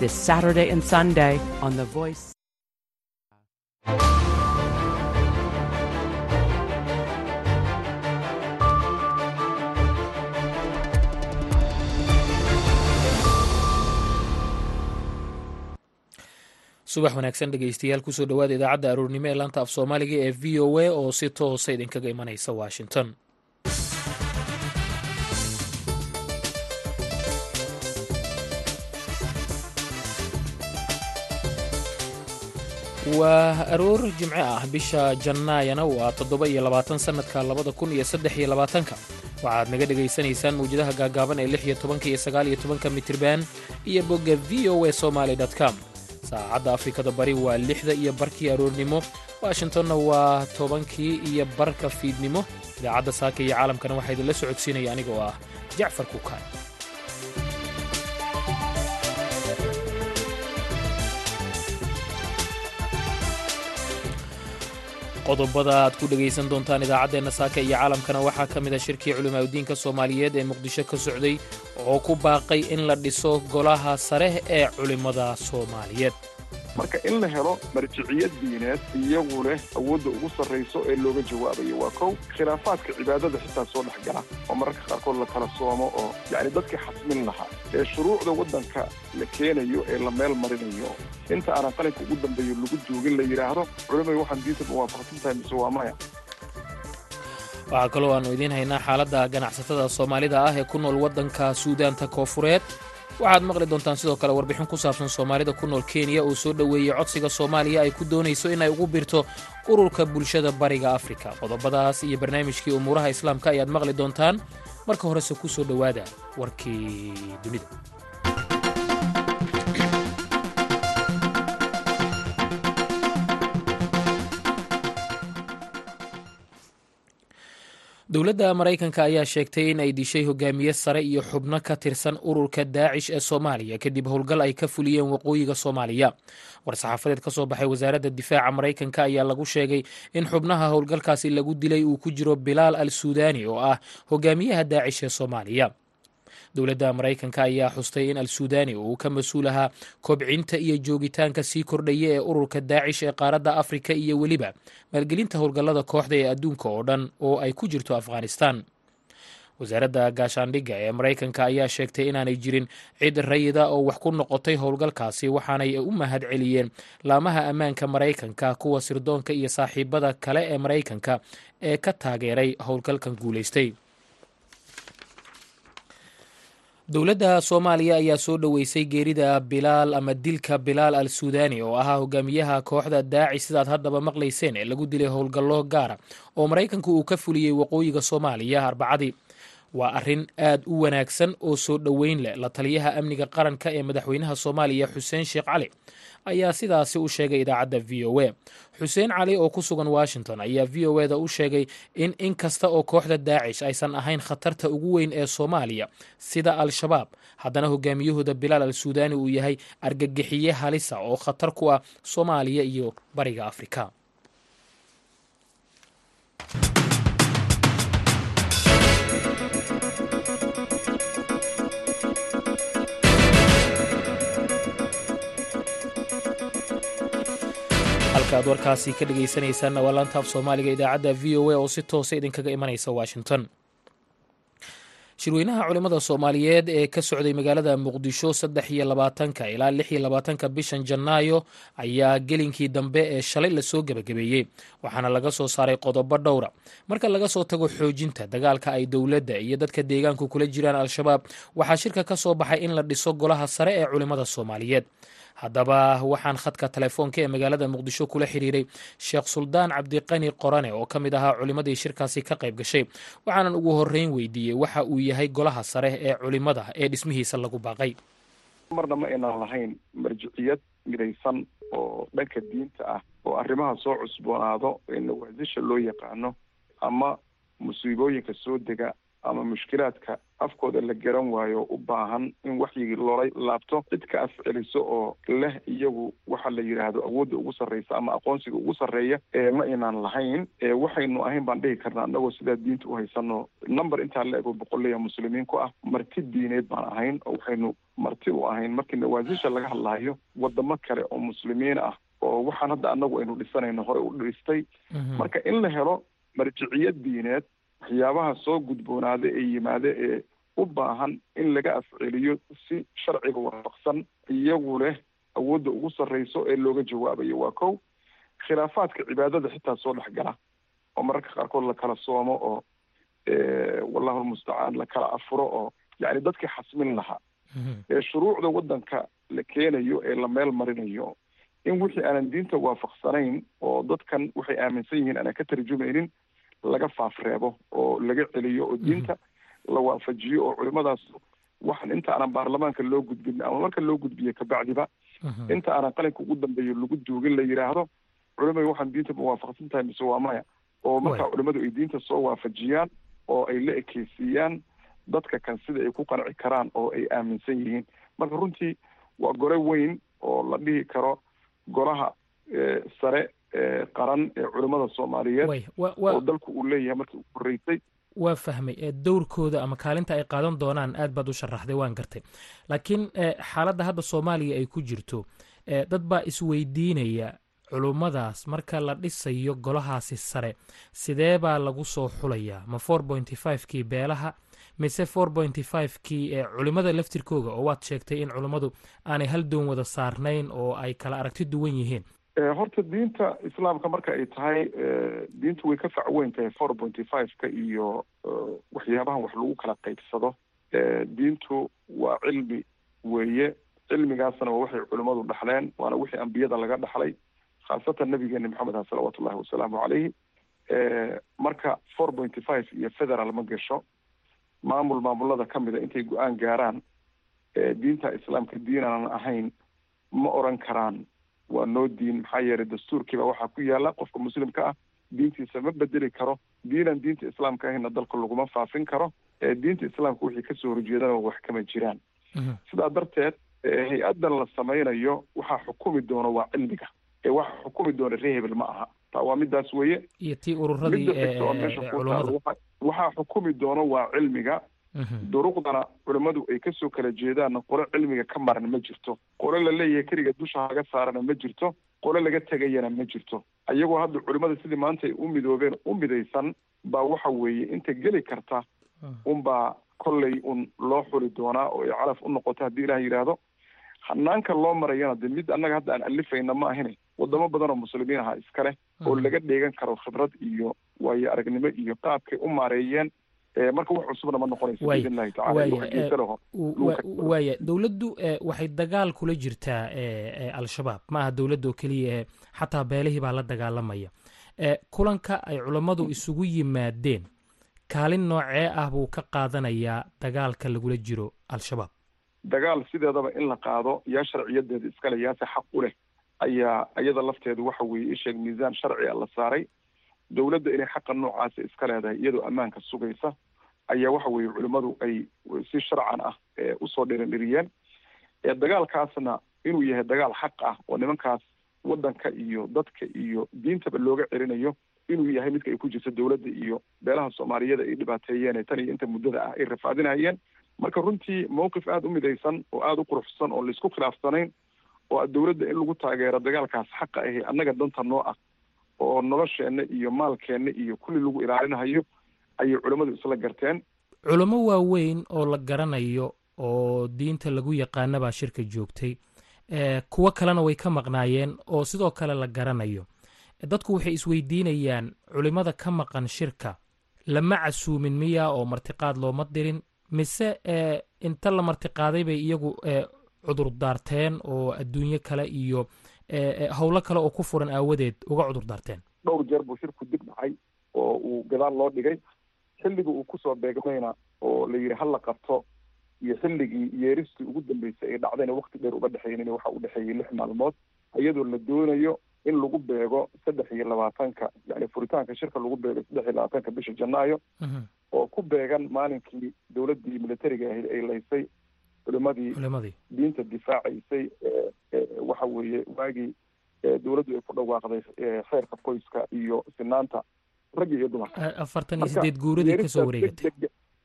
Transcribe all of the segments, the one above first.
this Saturday and Sunday on The Voice. subax wanaagsan dhegeystayaal ku soo dhowaada idaacadda aroornimo ee laanta af soomaaliga ee v o a oo si toosa idinkaga imanaysa washington waa aroor jimce ah bisha jannaayana waa toddoba iyo labaatan sannadka labada kun iyo saddex iyo labaatanka. Waxaad naga dhegaysanaysaan mawjadaha gaagaaban ee lix iyo tobanka iyo sagaal iyo tobanka mitirban iyo bogga v o a somaly com. Saacadda afrikada bari waa lixda iyo barkii aroornimo washingtonna waa tobankii iyo barka fiidnimo. Idaacadda saaka iyo caalamkana waxaa idinla socodsiinaya aniga oo ah jacfar kukaan qodobada aad ku dhegaysan doontaan idaacaddeenna saaka iyo caalamkana waxaa ka mid a shirkii culimaadudiinka soomaaliyeed ee muqdisho ka socday oo ku baaqay in la dhiso golaha sare ee culimmada soomaaliyeed marka in la helo marjiciyad diineed iyagu leh awoodda ugu sarrayso ee looga jawaabayo waa kow khilaafaadka cibaadada xitaa soo dhex gala oo mararka qaarkood la kala soomo oo yacni dadkii xasmin lahaa ee shuruucda waddanka la keenayo ee la meel marinayo. Inta aanan qalinka ugu dambeeyo lagu duugin la yidhaahdo culimay waxaan diinta muwaafaqsan tahay mise waa maya? Waxaa kaloo aannu idiin haynaa xaaladda ganacsatada soomaalida ah ee ku nool waddanka suudaanta koofureed waxaad maqli doontaan sidoo kale warbixin ku saabsan soomaalida ku nool kenya oo soo dhoweeyey codsiga soomaaliya ay ku doonayso inay ugu birto ururka bulshada bariga afrika. Qodobadaas iyo barnaamijkii umuuraha islaamka ayaad maqli doontaan. Marka horese ku soo dhowaada warkii dunida dowladda maraykanka ayaa sheegtay in ay dishay hogaamiye sare iyo xubno ka tirsan ururka daacish ee soomaaliya kadib howlgal ay ka fuliyeen waqooyiga soomaaliya. War-saxaafadeed ka soo baxay wasaaradda difaaca maraykanka ayaa lagu sheegay in xubnaha howlgalkaasi lagu dilay uu ku jiro bilaal al suudaani oo ah hogaamiyaha daacish ee soomaaliya dowladda maraykanka ayaa xustay in al suudaani uu ka mas'uul ahaa kobcinta iyo joogitaanka sii kordhaya ee ururka daacish ee qaaradda afrika iyo weliba. Maalgelinta howlgallada kooxda ee adduunka oo dhan oo ay ku jirto afghanistan. Wasaaradda gaashaandhigga ee maraykanka ayaa sheegtay inaanay jirin cid rayida oo wax ku noqotay howlgalkaasi waxaanay u mahad celiyeen laamaha ammaanka maraykanka kuwa sirdoonka iyo saaxiibada kale ee maraykanka ee ka taageeray howlgalkan guulaystay dowladda soomaaliya ayaa soo dhoweysay geerida bilaal ama dilka bilaal al suudaani oo ahaa hogaamiyaha kooxda daacish sidaad haddaba maqlayseen ee lagu dilay howlgallo gaara oo maraykanku uu ka fuliyey waqooyiga soomaaliya arbacadii waa arrin aad u wanaagsan oo soo dhoweyn leh. La taliyaha amniga qaranka ee madaxweynaha soomaaliya xuseen sheekh cali ayaa sidaasi u sheegay idaacadda v o a. Xuseen cali oo ku sugan washington ayaa v o eda u sheegay in in kasta oo kooxda daacish aysan ahayn khatarta ugu weyn ee soomaaliya sida al-shabaab. Haddana hogaamiyahooda bilaal al suudaani uu yahay argagixiye halisa oo khatar ku ah soomaaliya iyo bariga afrika halkaaad warkaasi ka dhegaysanaysaanna waa laanta af soomaaliga idaacadda v o a oo si toosa idinkaga imanaysa washington. Shirweynaha culimmada soomaaliyeed ee ka socday magaalada muqdisho saddex iyo labaatanka ilaa lix iyo labaatanka bishan janaayo ayaa gelinkii dambe ee shalay la soo gebagabeeyey waxaana laga soo saaray qodobo dhowra. Marka laga soo tago xoojinta dagaalka ay dowladda iyo dadka deegaanku kula jiraan al-shabaab waxaa shirka ka soo baxay in la dhiso golaha sare ee culimmada soomaaliyeed haddaba waxaan khadka telefoonka ee magaalada muqdisho kula xiriiray sheekh suldaan cabdiqani qorane oo ka mid ahaa culimmadii shirkaasi ka qayb gashay. Waxaanan ugu horreyn weydiiyey waxa uu yahay golaha sare ee culimmada ee dhismihiisa lagu baaqay. Marna ma aynaan lahayn marjiciyad midaysan oo dhanka diinta ah oo arrimaha soo cusboonaado ee nawaasisha loo yaqaano ama musiibooyinka soo dega ama mushkilaadka afkooda la garan waayo u baahan in waxyigii loola laabto cid ka af celiso oo leh iyagu waxa la yidhaahdo awoodda ugu sarreysa ama aqoonsiga ugu sarreeya ee ma inaan lahayn waxaynu ahayn baan dhihi karnaa annagoo sidaa diinta u haysano number intaa la ego boqolleya muslimiin ku ah marti diineed baan ahayn oo waxaynu marti u ahayn. Markii nawaasisha laga hadlaayo wadamo kale oo muslimiin ah oo waxaan hadda annagu aynu dhisanayno hore u dhistay marka in la helo marjiciyad diineed waxyaabaha soo gudboonaada ee yimaada ee u baahan in laga afceliyo si sharciga waafaqsan iyagu leh awoodda ugu sarreyso ee looga jawaabayo. Waa kow khilaafaadka cibaadada xitaa soo dhex gala oo mararka qaarkood la kala soomo oo wallahu lmustacaan la kala afuro oo yacni dadkii xasmin lahaa ee shuruucda waddanka la keenayo ee la meel marinayo in wixii aanan diinta waafaqsanayn oo dadkan waxay aaminsan yihiin aanan ka tarjumaynin laga faafreebo oo laga celiyo oo diinta la waafajiyo oo culimadaas waxaan inta aanan baarlamaanka loo gudbin ama marka loo gudbiyo kabacdiba inta aanan qalinka ugu dambeeyo lagu duugin la yidhaahdo culimay waxaan diinta ma waafaqsan tahay mise waa maya oo markaa culimadu ay diinta soo waafajiyaan oo ay la ekeysiiyaan dadka kan sida ay ku qanci karaan oo ay aaminsan yihiin. Marka runtii waa gore weyn oo la dhihi karo golaha sare ee qaran ee culimmada soomaaliyeed oo dalku uu leeyahay markii u horreysay waa fahmay dowrkooda ama kaalinta ay qaadan doonaan aad baad u sharaxday waan gartay. Laakiin xaaladda hadda soomaaliya ay ku jirto dad baa isweydiinaya culummadaas marka la dhisayo golahaasi sare sidee baa lagu soo xulayaa ma four pointy five kii beelaha mise four pointy five kii ee culimmada laftirkooga? Oo waad sheegtay in culimmadu aanay hal doon wada saarnayn oo ay kala aragti duwan yihiin horta diinta islaamka marka ay tahay diintu way ka facweyn tahay four pointy five-ka iyo waxyaabahan wax lagu kala qaybsado. Diintu waa cilmi weeye. Cilmigaasna waa waxay culimmadu dhaxleen waana wixii ambiyada laga dhaxlay khaasatan nabigeena maxamed ah salawaatu ullahi wasalaamu caleyhi marka four pointy five iyo federal ma gasho maamul maamulada ka mida intay go'aan gaaraan diinta islaamka diin aanan ahayn ma oran karaan waa noo diin maxaa yeelay dastuurkiiba waxaa ku yaalla qofka muslimka ah diintiisa ma bedeli karo. Diinan diinta islaamka ahayna dalka laguma faafin karo. Diinta islaamka wixii ka soo horjeedana wax kama jiraan. Sidaa darteed hay'addan la samaynayo waxaa xukumi doono waa cilmiga. Waxa xukumi doona ree hebel ma aha. Taa waa midaas weeye. Iyo tii ururadii waxaa xukumi doono waa cilmiga duruqdana culimmadu ay ka soo kala jeedaanna qolo cilmiga ka maran ma jirto. Qolo la leeyahay keliga dusha laga saarana ma jirto. Qolo laga tegayana ma jirto. Ayagoo hadda culimmada sidii maanta ay u midoobeen u midaysan baa waxa weeye inta geli karta unbaa kolley un loo xuli doonaa oo ay calaf u noqoto haddii ilaah yidhaahdo hanaanka loo marayana de mid annaga hadda aan alifayna ma ahine wadamo badan oo muslimiin aha iskale oo laga dheegan karo khibrad iyo waayo aragnimo iyo qaabkay u maareeyeen marka wax cusubna ma noqonayso biidn illahi tacala waaya dowladdu waxay dagaal kula jirtaa al-shabaab. Ma aha dowladda oo keliya xataa beelihii baa la dagaalamaya. Kulanka ay culammadu isugu yimaadeen kaalin noocee ah buu ka qaadanayaa dagaalka lagula jiro al-shabaab? Dagaal sideedaba in la qaado yaa sharciyadeeda iskale yaase xaq u leh ayaa iyada lafteedu waxa weeye isheeg miisaan sharciga la saaray dowladda inay xaqa noocaasa iska leedahay iyadoo ammaanka sugaysa ayaa waxa weeye culimmadu ay si sharcan ah u soo dhirinhiriyeen dagaalkaasna inuu yahay dagaal xaq ah oo nimankaas waddanka iyo dadka iyo diintaba looga celinayo inuu yahay midka ay ku jirto dowladda iyo beelaha soomaaliyeed ay dhibaateeyeen tan iyo inta muddada ah ay rafaadinayeen. Marka runtii mawqif aada u midaysan oo aada u quruxsan oo la isku khilaafsanayn oo dowladda in lagu taageero dagaalkaas xaqa ahi annaga danta noo ah oo nolosheenna iyo maalkeenna iyo kulli lagu ilaalinahayo ayay culimmadu isla garteen. Culamo waaweyn oo la garanayo oo diinta lagu yaqaana baa shirka joogtay kuwo kalena way ka maqnaayeen oo sidoo kale la garanayo. Dadku waxay isweydiinayaan culimmada ka maqan shirka lama casuumin miya oo martiqaad looma dirin. Mise inta la martiqaaday bay iyagu cudur daarteen oo adduunyo kale iyo howlo kale oo ku furan aawadeed uga cudur daarteen. Dhowr jeer buu shirku dib dhacay oo uu gadaal loo dhigay. Xilliga uu ku soo beegmayna oo la yidhi hala qabto. Iyo xilligii yeeristii ugu dambeysay ay dhacdayna wakti dheer uga dhexeynina waxa u dhexeeyey lix maalmood iyadoo la doonayo in lagu beego saddex iyo labaatanka yani furitaanka shirka lagu beego saddex iyo labaatanka bisha janaayo. Oo ku beegan maalinkii dowladdii militariga ahayd ay laysay culimadii culimadii diinta difaacaysay waxa weeye waagii dowladdu ay ku dhawaaqday kheyrka qoyska iyo sinaanta ragga iyo dumarka afartan iyo sideed guuradii ka soo wareegatay.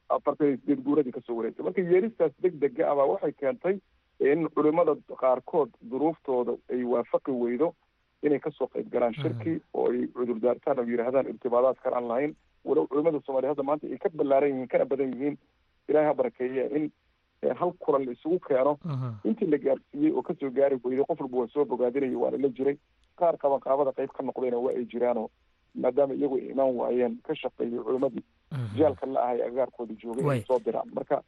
afartan iyo sideed guuradii ka soo wareegatay. Marka yeeristaas deg dega abaa waxay keentay in culimada qaarkood duruuftooda ay waafaqi weydo inay ka soo qayb galaan shirki oo ay cudurdaartaan oo yidhaahdaan irtibaadaad kale aan lahayn. Walow culimada soomaliya hadda maanta ay ka ballaaran yihiin kana badan yihiin ilahay ha barakeeye in hal kulan la isugu keeno. Intii la gaarsiiyey oo ka soo gaari weyday qof walba waa soo bogaadinaya waana la jiray. Qaar qabanqaabada qayb ka noqdayna waa ay jiraanoo maadaama iyagu ay imaan waayeen ka shaqeeyay culimadii. Jaalka la ahay agaarkooda joogay inay soo diraan. Marka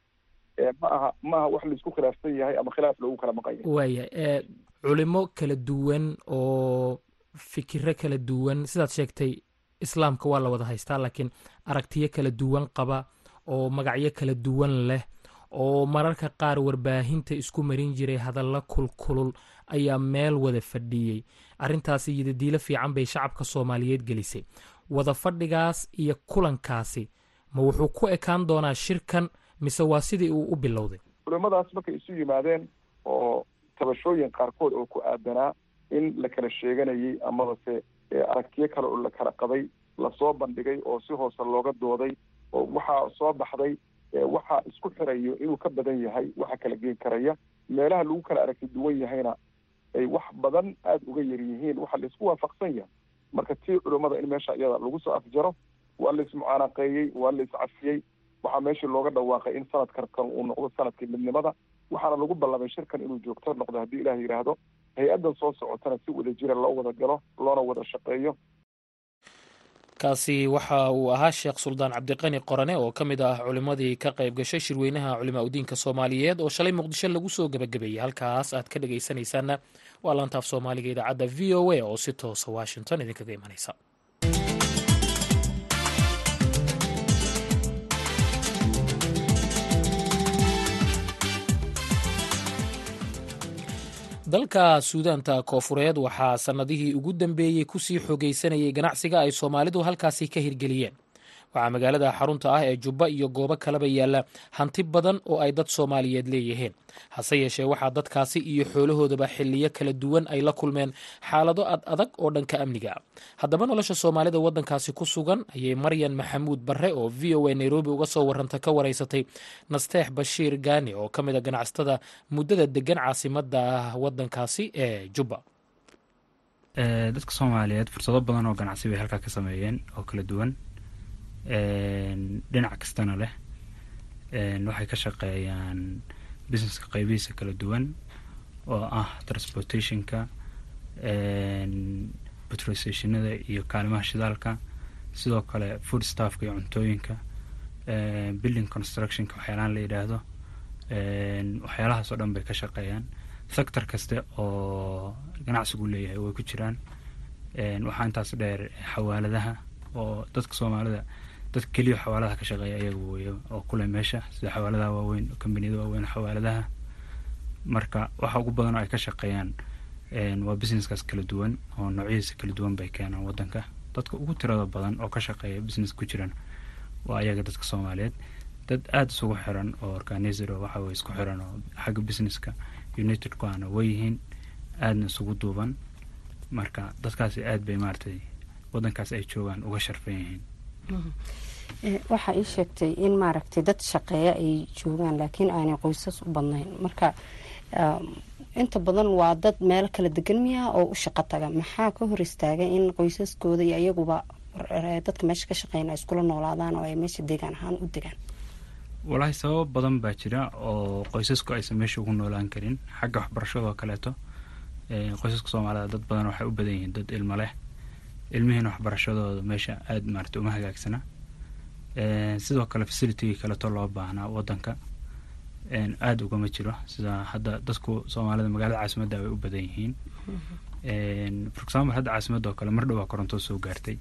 ma aha ma aha wax la isku khilaafsan yahay ama khilaaf loogu kala maqan yahay. Waaya culimo kala duwan oo fikiro kala duwan sidaad sheegtay islaamka waa la wada haystaa laakiin aragtiyo kala duwan qaba oo magacyo kala duwan leh oo mararka qaar warbaahinta isku marin jiray hadalla kulkulul ayaa meel wada fadhiyey arrintaasi yidadiilo fiican bay shacabka soomaaliyeed gelisay. Wada fadhigaas iyo kulankaasi ma wuxuu ku ekaan doonaa shirkan mise waa sidii uu u bilowday? Culimadaas markay isu yimaadeen oo tabashooyin qaarkood oo ku aadanaa in la kala sheeganayay amabase aragtiyo kale oo la kala qabay la soo bandhigay oo si hoose looga dooday oo waxaa soo baxday waxaa isku xirayo inuu ka badan yahay waxa kala geen karaya meelaha lagu kala aragti duwan yahayna ay wax badan aada uga yar yihiin. Waxa la isku waafaqsan yahay. Marka tii culimmada in meesha iyada lagu soo afjaro waa la ismucaanaqeeyey waa la iscafiyey waxaa meeshii looga dhawaaqay in sanadkan kan uu noqdo sannadkii midnimada waxaana lagu ballamay shirkan inuu joogto noqdo haddii ilaah yidhaahdo hay'addan soo socotana si wada jira loo wada galo loona wada shaqeeyo kaasi waxa uu ahaa sheekh suldaan cabdiqani qorane oo ka mid ah culimmadii ka qayb gashay shirweynaha culimaa udiinka soomaaliyeed oo shalay muqdisho lagu soo gebagabeeyey halkaas aad ka dhegaysanaysaanna waa laantaaf soomaaliga idaacadda v o a oo si toosa washington idinkaga imanaysa dalka suudaanta koofureed waxaa sannadihii ugu dambeeyey ku sii xoogaysanayay ganacsiga ay soomaalidu halkaasi ka hirgeliyeen waxaa magaalada xarunta ah ee jubba iyo goobo kaleba yaalla hanti badan oo ay dad soomaaliyeed leeyihiin. Hase yeeshee waxaa dadkaasi iyo xoolahoodaba xiliyo kala duwan ay la kulmeen xaalado ad adag oo dhanka amniga. Haddaba nolosha soomaalida waddankaasi ku sugan ayay maryan maxamuud barre oo v o a nairobi uga soo waranta ka waraysatay nasteex bashiir gaani oo ka mid a ganacsatada muddada degan caasimadda waddankaasi ee jubba dadka soomaaliyeed fursado badan oo ganacsi bay halkaa ka sameeyeen oo kala duwan dhinac kastana leh. Waxay ka shaqeeyaan businesska qaybihiisa kala duwan oo ah transportationka petrolstationada iyo kaalimaha shidaalka. Sidoo kale food staffka iyo cuntooyinka. Building constructionka waxyaalahan la yidhaahdo. Waxyaalahaas oo dhan bay ka shaqeeyaan. Sector kaste oo ganacsigu leeyahay way ku jiraan. Waxaa intaas dheer xawaaladaha oo dadka soomaalida dadka keliya xawaaladaha ka shaqeeya iyaga weeye oo kule meesha sida xawaaladaha waaweyn kombaniyada waaweyn xawaaladaha. Marka waxa ugu badan oo ay ka shaqeeyaan waa businesskaas kala duwan oo noocyadiisa kala duwan bay keenaan waddanka. Dadka ugu tirada badan oo ka shaqeeya business ku jiran waa ayaga dadka soomaaliyeed. Dad aada isugu xiran oo organizer oo waxa weye isku xiran oo xagga businesska united kuana way yihiin aadna isugu duuban. Marka dadkaasi aad bay maaragtay waddankaas ay joogaan uga sharfan yihiin waxaa ii sheegtay in maaragtay dad shaqeeya ay joogaan laakiin aanay qoysas u badnayn. Marka inta badan waa dad meelo kala degan miya oo u shaqo taga. Maxaa ka hor istaagay in qoysaskooda iyo iyaguba dadka meesha ka shaqeyn ay iskula noolaadaan oo ay meesha deegaan ahaan u degaan? Walaahi sababo badan baa jira oo qoysasku aysan meesha ugu noolaan karin. Xagga waxbarashadoo kaleeto qoysaska soomaalida dad badan waxay u badan yihiin dad ilmo leh ilmihiina waxbarashadooda meesha aada maarata uma hagaagsana. Sidoo kale facilitygii kaleto loo baahnaa waddanka aada ugama jiro. Sida hadda dadku soomaalida magaalada caasimadda way u badan yihiin. For example hadda caasimadda oo kale mar dhowaa koronto soo gaartay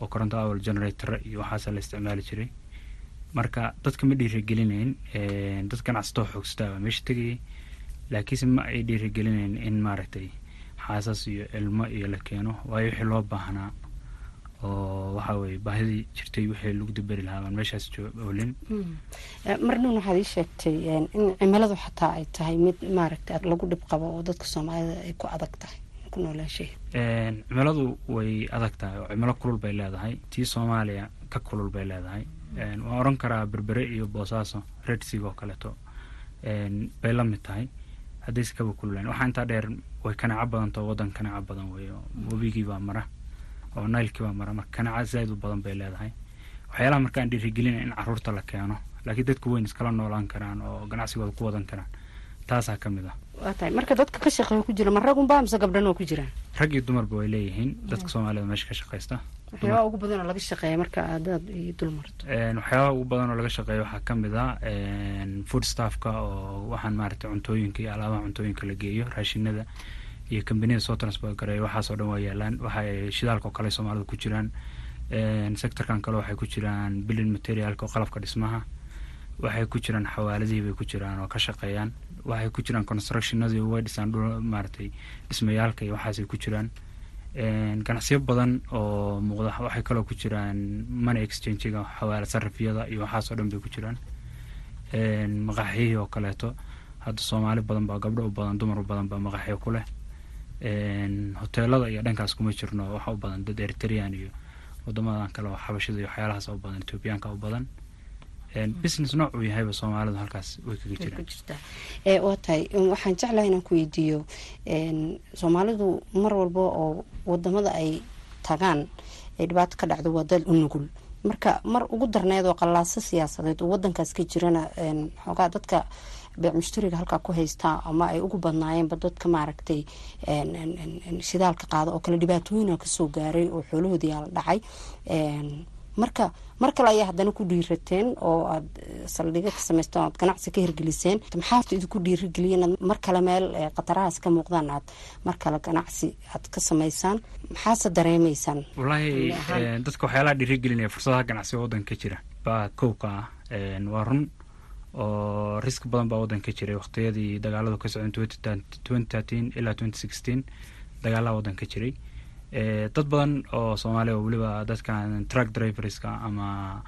oo koronto awal generator iyo waxaasa la isticmaali jiray. Marka dadka ma dhiirigelinayn dad ganacsatoo xoogstaa meesha tegayay laakiinse ma ay dhiirigelinayn in maaragtay xaasas iyo ilmo iyo la keeno waayo wixii loo baahnaa oo waxa weye baahidii jirtay wixii lagu daberi lahaa baan meeshaas oolin marnin waxaad ii sheegtay in cimiladu xataa ay tahay mid maaragta lagu dhib qabo oo dadka soomaalida ay ku adag tahay ku noolaashaheed cimiladu way adag tahay oo cimilo kulul bay leedahay tii soomaaliya ka kulul bay leedahay. Waan oran karaa berbere iyo boosaaso redsiga oo kaleeto. Bay la mid tahay haddayse kaba kululeen waxaa intaa dheer way kanaco badantao waddan kanaco badan wey webigii baa mara oo nailkii baa mara. Marka kanaca zaaid u badan bay leedahay. Waxyaalaha markaan dhiirigelina in carruurta la keeno laakiin dadku weyn iskala noolaan karaan oo ganacsigooda ku wadan karaan. Taasaa ka mid ah. Waa tahay. Marka dadka ka shaqeeya ku jira ma ragunba mise gabdhan oo ku jiraan? Rag iyo dumarba way leeyihiin. Dadka soomaalida meesha ka shaqaysta waxyaabaha ugu badan oo laga shaqeeya marka aadaad iyo dul marto waxyaabaha ugu badan oo laga shaqeeya waxaa ka mid ah food staffka oo waxaan maaragtay cuntooyinka iyo alaabaha cuntooyinka la geeyo raashinada iyo kambaniyada soo transport gareeya waxaasoo dhan waa yaalaan. Waxay shidaalka kale soomaalida ku jiraan. Sectorkan kale waxay ku jiraan billing materialka oo qalabka dhismaha. Waxay ku jiraan xawaaladihii bay ku jiraan oo ka shaqeeyaan. Waxay ku jiraan constructionadii way dhisaan maaragtay dhismayaalka iyo waxaasay ku jiraan ganacsiyo badan oo muuqda waxay kaloo ku jiraan money exchangiga xawaalad sarifyada iyo waxaasoo dhan bay ku jiraan. Maqaaxiyihii oo kaleeto hadda soomaali badan baa gabdho u badan dumar u badan baa maqaaxiyo ku leh. Hoteelada iyo dhankaas kuma jirno waxa u badan dad eritrean iyo wadamadan kale oo xabashida iyo waxyaalahaas u badan ethoobiyaanka u badan business nooc uu yahayba soomaalidu halkaas way kaga jiraan. Waa tahay waxaan jeclahay inaan ku weydiiyo soomaalidu mar walba oo waddamada ay tagaan ay dhibaato ka dhacdo waa dad u nugul. Marka mar ugu darneed oo qallaaso siyaasadeed oo wadankaas ka jirana xoogaa dadka beec mushtariga halkaa ku haystaa ama ay ugu badnaayeenba dadka maaragtay shidaalka qaada oo kale dhibaatooyina ka soo gaaray oo xoolahoodii aa la dhacay marka mar kale ayaa haddana ku dhiirateen oo aad saldhiga ka samaysteen oad ganacsi ka hirgeliseen maxaa idinku dhiirigeliyen aad mar kale meel khatarahaas ka muuqdaan aad mar kale ganacsi aad ka samaysaan maxaase dareemaysaan? Wallaahi dadka waxyaalaha dhiirigelinaya fursadaha ganacsiga waddanka ka jira. Baa kowka ah waa run oo risk badan baa waddanka ka jiray. Waqtiyadii dagaaladu ka socdeen twenty thirteen ilaa twenty sixteen dagaalaha waddanka ka jiray dad badan oo soomaaliya oo weliba dadkan truck driverska ama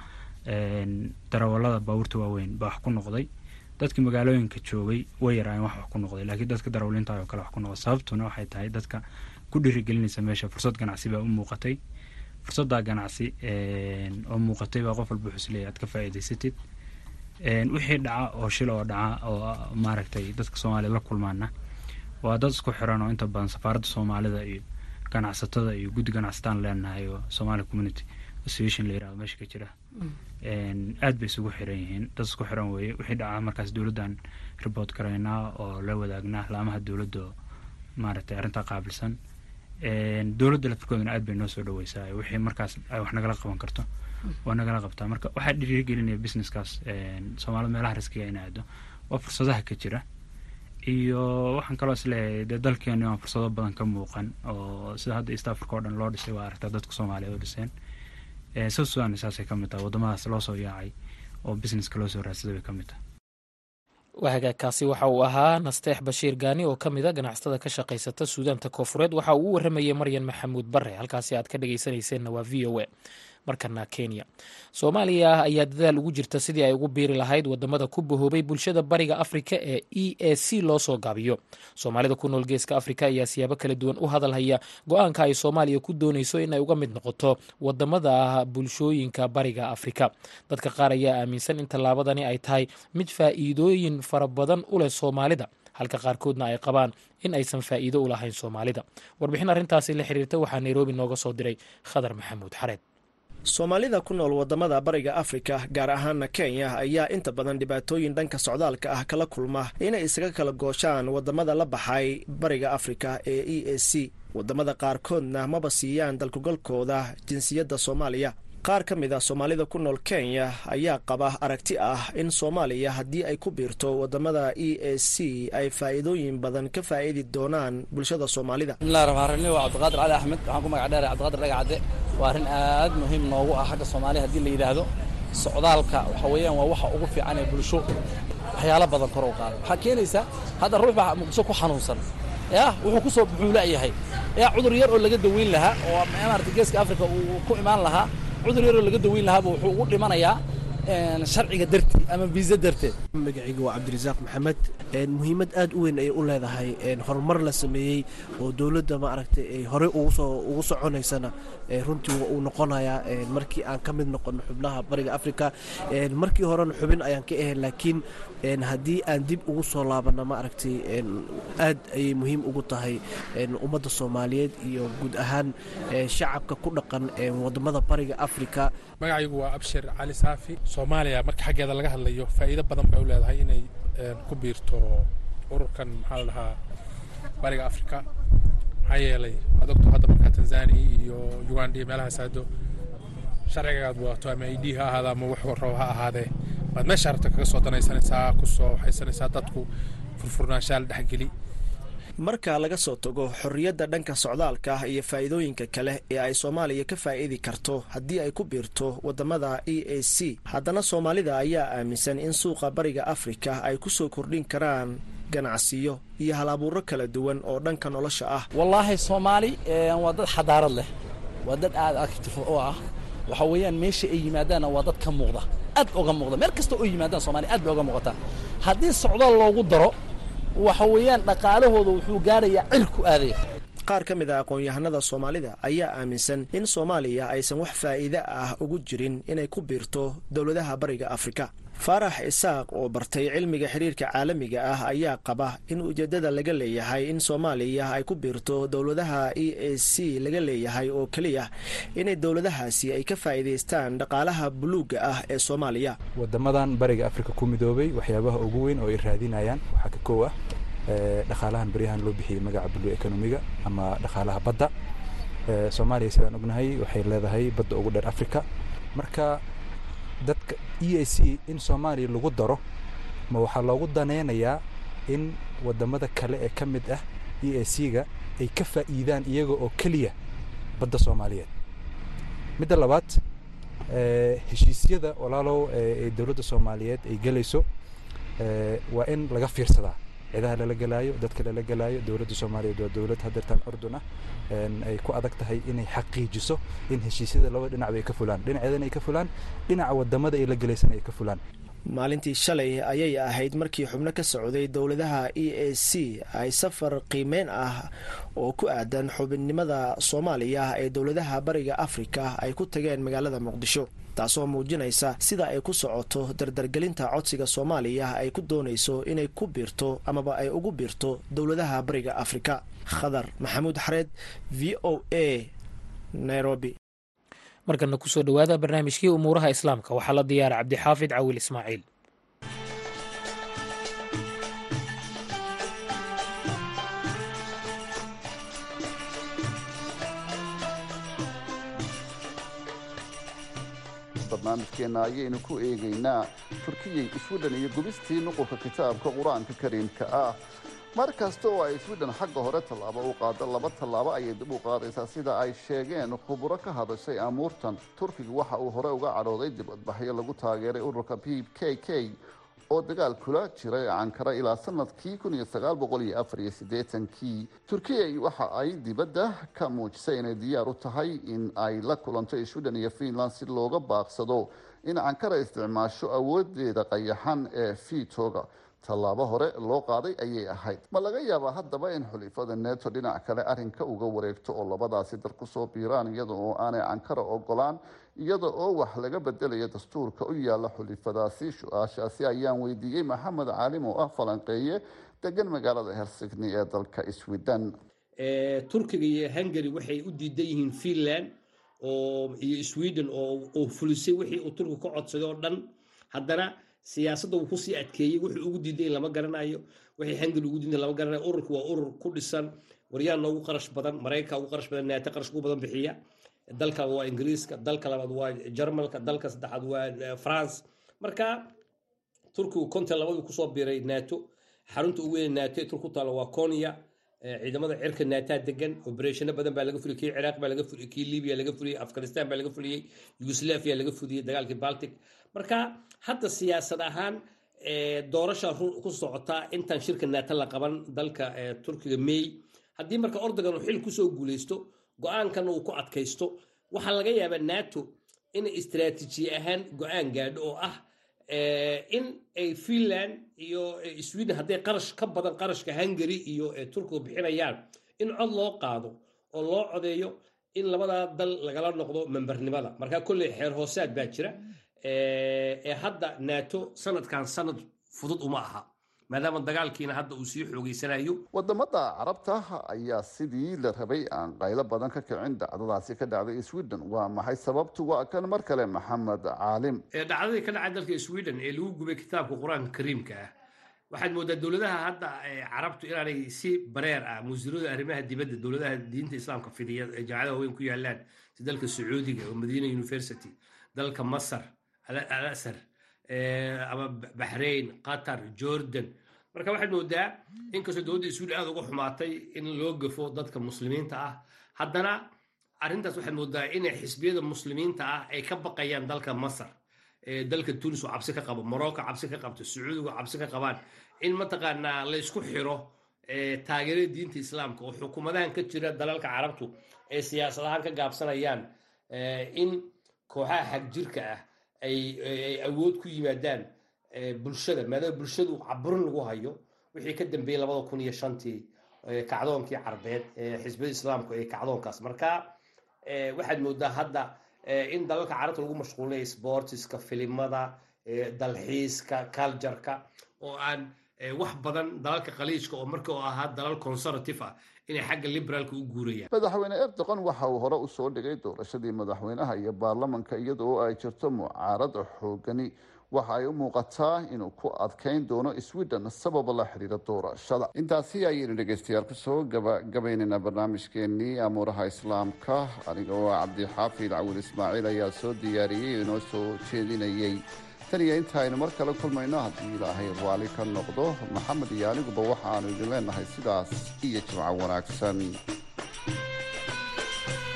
darawalada baabuurta waaweyn baa wax ku noqday. Dadka magaalooyinka joogay way yaraayeen wax wax ku noqday laakiin dadka darawaliinta oo kale wax ku noqday. Sababtuna waxay tahay dadka ku dhiirigelinaysa meesha fursad ganacsi baa u muuqatay. Fursaddaa ganacsi oo muuqatay baa qof walba wuxuu isleeyahy aad ka faa'iidaysatid wixii dhaca oo shil oo dhaca oo maaragtay dadka soomaaliyad la kulmaana waa dad isku xiran oo inta badan safaaradda soomaalida iyo ganacsatada iyo guddi ganacsataan leenahay oo somali community association la yiraahdo meesha ka jira. Aad bay isugu xiran yihiin. Dad isku xiran weeye. Wixii dhaca markaas dowladdan report garaynaa oo la wadaagnaa laamaha dowladda maaragtay arrintaa qaabilsan. Dowladda lafirkoodana aad bay noo soo dhaweysaa. Wixii markaas ay wax nagala qaban karto. Waa nagala qabtaa. Marka waxaa dhiirigelinaya businesskaas. Soomaalida meelaha riskiga in aado. Waa fursadaha ka jira iyo waxaan kaloo is leeyahay dee dalkeeni waan fursado badan ka muuqan oo sida hadda east africa oo dhan loo dhisay waa aragtaa dadka soomaaliyeed oo dhiseen. South sudan saasay ka mid tahay waddamadaas loo soo yaacay oo businesska loo soo raadsaday bay ka mid tahay. Wahagaagkaasi waxa uu ahaa nasteex bashiir gaani oo ka mid a ganacsatada ka shaqaysata suudaanta koofureed waxa uu u waramayey maryan maxamuud bare halkaasi aad ka dhagaysanayseena waa v o a markana kenya. Soomaaliya ayaa dadaal ugu jirta sidii ay ugu biiri lahayd waddamada ku bahoobay bulshada bariga afrika ee e a c loo soo gaabiyo. Soomaalida ku nool geeska afrika ayaa siyaabo kala duwan u hadalhaya go'aanka ay soomaaliya ku doonayso in ay uga mid noqoto waddamada bulshooyinka bariga afrika. Dadka qaar ayaa aaminsan in tallaabadani ay tahay mid faa'iidooyin fara badan u leh soomaalida halka qaarkoodna ay qabaan in aysan faa'iido u lahayn soomaalida. Warbixin arrintaasi la xiriirta waxaa nairobi nooga soo diray khadar maxamuud xareed soomaalida ku nool waddamada bariga afrika gaar ahaana kenya ayaa inta badan dhibaatooyin dhanka socdaalka ah kala kulma inay isaga kala gooshaan waddamada la baxay bariga afrika ee e a c. Wadamada qaarkoodna maba siiyaan dalkugalkooda jinsiyadda soomaaliya qaar ka mid a soomaalida ku nool kenya ayaa qaba aragti ah in soomaaliya haddii ay ku biirto waddamada e a c ay faa'iidooyin badan ka faa'idi doonaan bulshada soomaalida. Bismillahi raxmaan raxiim waa cabdiqaadir cali axmed. Waxaan ku magac cabdiqaadir dhagacadde waa arrin aad muhiim noogu ah xagga soomaaliya haddii la yidhaahdo. Socdaalka waxa weeyaan waa waxa ugu fiican ee bulsho. Waxyaalo badan kor u qaada. Waxaa keenaysaa hadda ruux baa muqdisho ku xanuunsan. Ya wuxuu ku soo buxuu la'yahay ya cudur yar oo laga daweyn lahaa oo maarata geeska africa uu ku imaan lahaa cudur yar oo laga daweyn lahaaba wuxuu ugu dhimanayaa sharciga dartii ama viisa darteed magacayga waa cabdirasaaq maxamed. Muhiimad aad u weyn ayay u leedahay. Horumar la sameeyey oo dowladda maaragtay ay horey ugu soconaysana runtii uu noqonayaa markii aan ka mid noqono xubnaha bariga africa markii horena xubin ayaan ka ahayn laakiin haddii aan dib ugu soo laabana maaragtay aad ayay muhiim ugu tahay ummadda soomaaliyeed iyo guud ahaan shacabka ku dhaqan waddamada bariga africa magacaygu waa abshir cali saafi soomaaliya marka xaggeeda laga hadlayo faa'iido badan bay u leedahay inay ku biirto ururkan maxaa la dhahaa bariga africa maxaa yeelay waad ogto hadda markaa tanzania iyo uganda iyo meelahaas aado sharcigaad waato ama id ha ahaada ama wax rabo ha ahaadee waad meesha rabta kaga soo danaysanaysaa ku soo waxaysanaysaa dadku furfurnaanshaa dhexgeli marka laga soo tago xorriyadda dhanka socdaalka iyo faa'iidooyinka kale ee ay soomaaliya ka faa'iidi karto haddii ay ku biirto waddamada e a c haddana soomaalida ayaa aaminsan in suuqa bariga afrika ay ku soo kordhin karaan ganacsiyo iyo hal-abuuro kala duwan oo dhanka nolosha ah. Wallaahi soomaali waa dad xadaarad leh. Waa dad aad actif oo ah. Waxa weeyaan meesha ay yimaadaanna waa dad ka muuqda. Aad oga muuqda. Meel kasta oo yimaadaan soomaliya aad bay oga muuqataa. Haddii socdaal loogu daro waxa weeyaan dhaqaalahooda wuxuu gaarayaa cil ku aadaya qaar ka mid a aqoon-yahanada soomaalida ayaa aaminsan in soomaaliya aysan wax faa'iide ah ugu jirin inay ku biirto dowladaha bariga afrika faarax isaaq oo bartay cilmiga xiriirka caalamiga ah ayaa qaba in ujeeddada laga leeyahay in soomaaliya ay ku biirto dowladaha e a c laga leeyahay oo keliya inay dowladahaasi ay ka faa'iidaystaan dhaqaalaha buluugga ah ee soomaaliya. Wadamadan bariga afrika ku midoobay waxyaabaha ugu weyn oo ay raadinayaan waxaa ka koow ah dhaqaalahan baryahan loo bixiyey magaca blue economiga ama dhaqaalaha badda. Soomaaliya sidaan ognahay waxay leedahay badda ugu dheer africa marka dadka e a c in soomaaliya lagu daro ma waxaa loogu danaynayaa in waddamada kale ee ka mid ah e a c ga ay ka faa'iidaan iyaga oo keliya badda soomaaliyeed. Midda labaad heshiisyada walaalow ee dowladda soomaaliyeed ay gelayso waa in laga fiirsadaa cidaha lala gelaayo dadka lala gelaayo dowladda soomaaliyeed waa dowlad hadeertaan curdun ah ay ku adag tahay inay xaqiijiso in heshiisyada laba dhinacba ay ka fulaan. Dhinaceedana ay ka fulaan dhinaca waddamada ay la gelaysana ay ka fulaan maalintii shalay ayay ahayd markii xubno ka socday dowladaha e a c ay safar qiimeyn ah oo ku aadan xubinnimada soomaaliya ee dowladaha bariga afrika ay ku tageen magaalada muqdisho. Taasoo muujinaysa sida ay ku socoto dardargelinta codsiga soomaaliya ay ku doonayso inay ku biirto amaba ay ugu biirto dowladaha bariga afrika. Khadar maxamuud xareed v o a nairobi markana ku soo dhowaada barnaamijkii umuuraha islaamka. Waxaa la diyaara cabdixaafid cawil ismaaciil. Barnaamijkeenna ayaynu ku eegaynaa turkiyay iswidhan iyo gubistii nuqulka kitaabka qur'aanka kariimka ah mar kasta oo ay swidhan xagga hore tallaabo u qaado laba tallaabo ayay dib u qaadaysaa sida ay sheegeen. Khuburo ka hadashay amuurtan turkigu waxa uu hore uga cadhooday dibadbaxyo lagu taageeray ururka p k k oo dagaal kula jiray ankara ilaa sannadkii kii turkiya waxa ay dibadda ka muujisay inay diyaar u tahay in ay la kulanto swidhan iyo finland si looga baaqsado in ankara isticmaasho awoodeeda qayaxan ee fitoga tallaabo hore loo qaaday ayay ahayd. Ma laga yaabaa haddaba in xulifada neto dhinac kale arrinka uga wareegto oo labadaasi dal ku soo biiraan iyada oo aanay ankara ogolaan iyada oo wax laga bedelayo dastuurka u yaalla xulifadaasi su'aashaasi ayaan weydiiyey maxamed caalim oo ah falanqeeye degan magaalada helsigni ee dalka sweden. Turkiga iyo hungary waxay u diidan yihiin finland iyo sweden oo fulisay wixii uu turkiga ka codsaday oo dhan. Haddana siyaasadda uu ku sii adkeeyey wuxuu ugu diiday lama garanayo wixii hungary ugu diiday lama garanayo ururku waa urur ku dhisan waryaanna ugu qarash badan maraykanka ugu qarash badan naata qarash ugu badan bixiya. Dalka waa ingiriiska dalka labaad waa jarmalka dalka saddexaad waa france. Marka turkigu konton labadii ku soo biiray nato xarunta ugu weyn nato ee turku taalo waa konya ciidamada cirka naataa degan obereshano badan baa laga fuliyey kii ciraaq baa laga fuliyey kii libiya laga fuliyey afghanistan baa laga fuliyey yugoslavia laga fuliyey dagaalkii baltic marka hadda siyaasad ahaan doorasha ku socotaa intaan shirka naata la qaban dalka turkiga may haddii marka ordogan uu xil ku soo guuleysto go'aankan uu ku adkaysto waxaa laga yaabaa nato inay istaraatiijiye ahaan go'aan gaadho oo ah in ay finland iyo sweden hadday qarash ka badan qarashka hungary iyo turkiga bixinayaan in cod loo qaado oo loo codeeyo in labadaa dal lagala noqdo membernimada marka kolley xeer hoosaad baa jira ee hadda nato sanadkan sanad fudud uma aha. Maadaama dagaalkiina hadda uu sii xoogeysanayo. Wadamada carabta ayaa sidii la rabay aan qaylo badan ka kicin. Dhacdadaasi ka dhacday sweden. Waa maxay sababtu? Waa kan mar kale maxamed caalim. Dhacdadii ka dhacay dalka sweden ee lagu gubay kitaabka qur'aanka kariimka ah. Waxaad moodaa dowladaha hadda carabtu inaanay si bareer ah wasiirada arrimaha dibadda dowladaha diinta islaamka fidiya ee jaamacadaha weyn ku yaalaan si dalka sacuudiga oo madiina university dalka masar al asar ama baxrain qatar jordan marka waxaad moodaa inkastoo dowladda sweden aada uga xumaatay in loo gafo dadka muslimiinta ah haddana arrintaas waxaad moodaa inay xisbiyada muslimiinta ah ay ka baqayaan dalka masar dalka tunis oo cabsi ka qabo morocco cabsi ka qabto sacuudiga cabsi ka qabaan in mataqaanaa la xiro taageerada diinta islaamka oo xukuumadahan ka jira dalalka carabtu ay siyaasad ahaan ka gaabsanayaan in kooxaha xagjirka ah ay awood ku yimaadaan bulshada. Maadaama bulshadu caburin lagu hayo. Wixii ka dambeeyey labada kun iyo shantii kacdoonkii carbeed xisbiyada islaamku ee kacdoonkaas. Marka waxaad moodaa hadda in dalalka carabta lagu mashquulay sportiska filimada dalxiiska cultureka oo aan wax badan dalalka khaliijka oo marka ahaa dalal conservative ah inay xagga liberaalka u guurayaan. Madaxweyne erdogan waxa uu hore u soo dhigay doorashadii madaxweynaha iyo baarlamanka iyadoo ay jirto mucaarad xoogani. Waxa ay u muuqataa inuu ku adkayn doono sweden sababa la xiriira doorashada. Intaasi ayaynu dhegeystayaal ku soo gabagabaynaynaa barnaamijkeenii amuuraha islaamka. Aniga oo cabdixaafid cawil ismaaciil ayaa soo diyaariyey inoo soo jeedinayey tan iyo inta aynu mar kale kulmayno haddii ilaahay raali ka noqdo maxamed iyo aniguba waxaanu idin leenahay sidaas iyo jimco wanaagsan.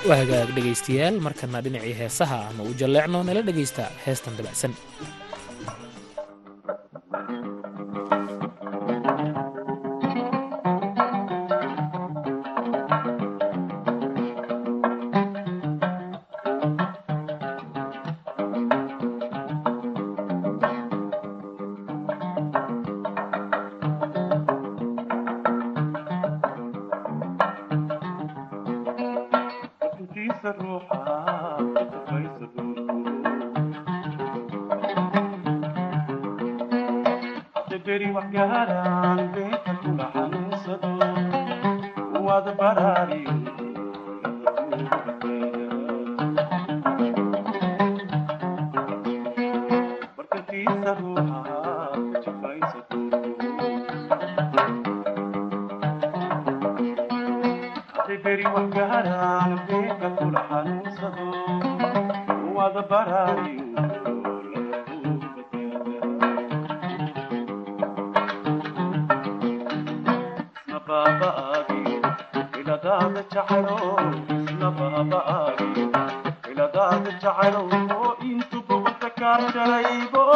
Waa hagaag dhegaystayaal markana dhinacii heesaha aanu u jalleecno nala dhegaysta heestan dabacsan Daddy, what got on? Big, I'm a saddle. What a barrel.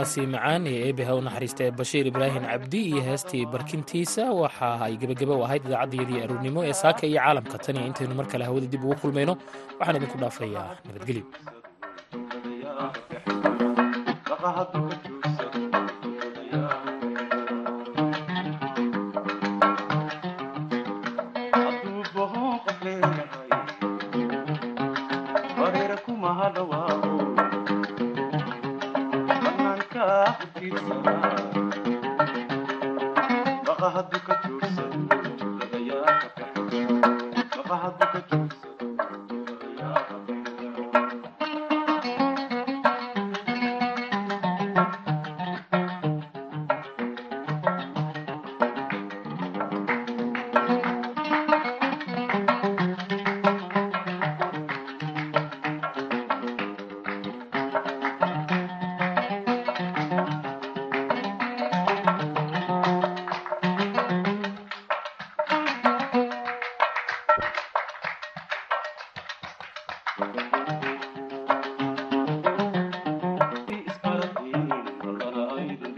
codkaasi macaan ee eebaha u naxariista ee bashiir ibraahim cabdi iyo heestii barkintiisa. Waxa ay gebagaba u ahayd idaacaddayadii aroornimo ee saaka iyo caalamka. Tan iyo intaynu mar kale hawada dib ugu kulmayno waxaan idinku dhaafayaa nabadgelyo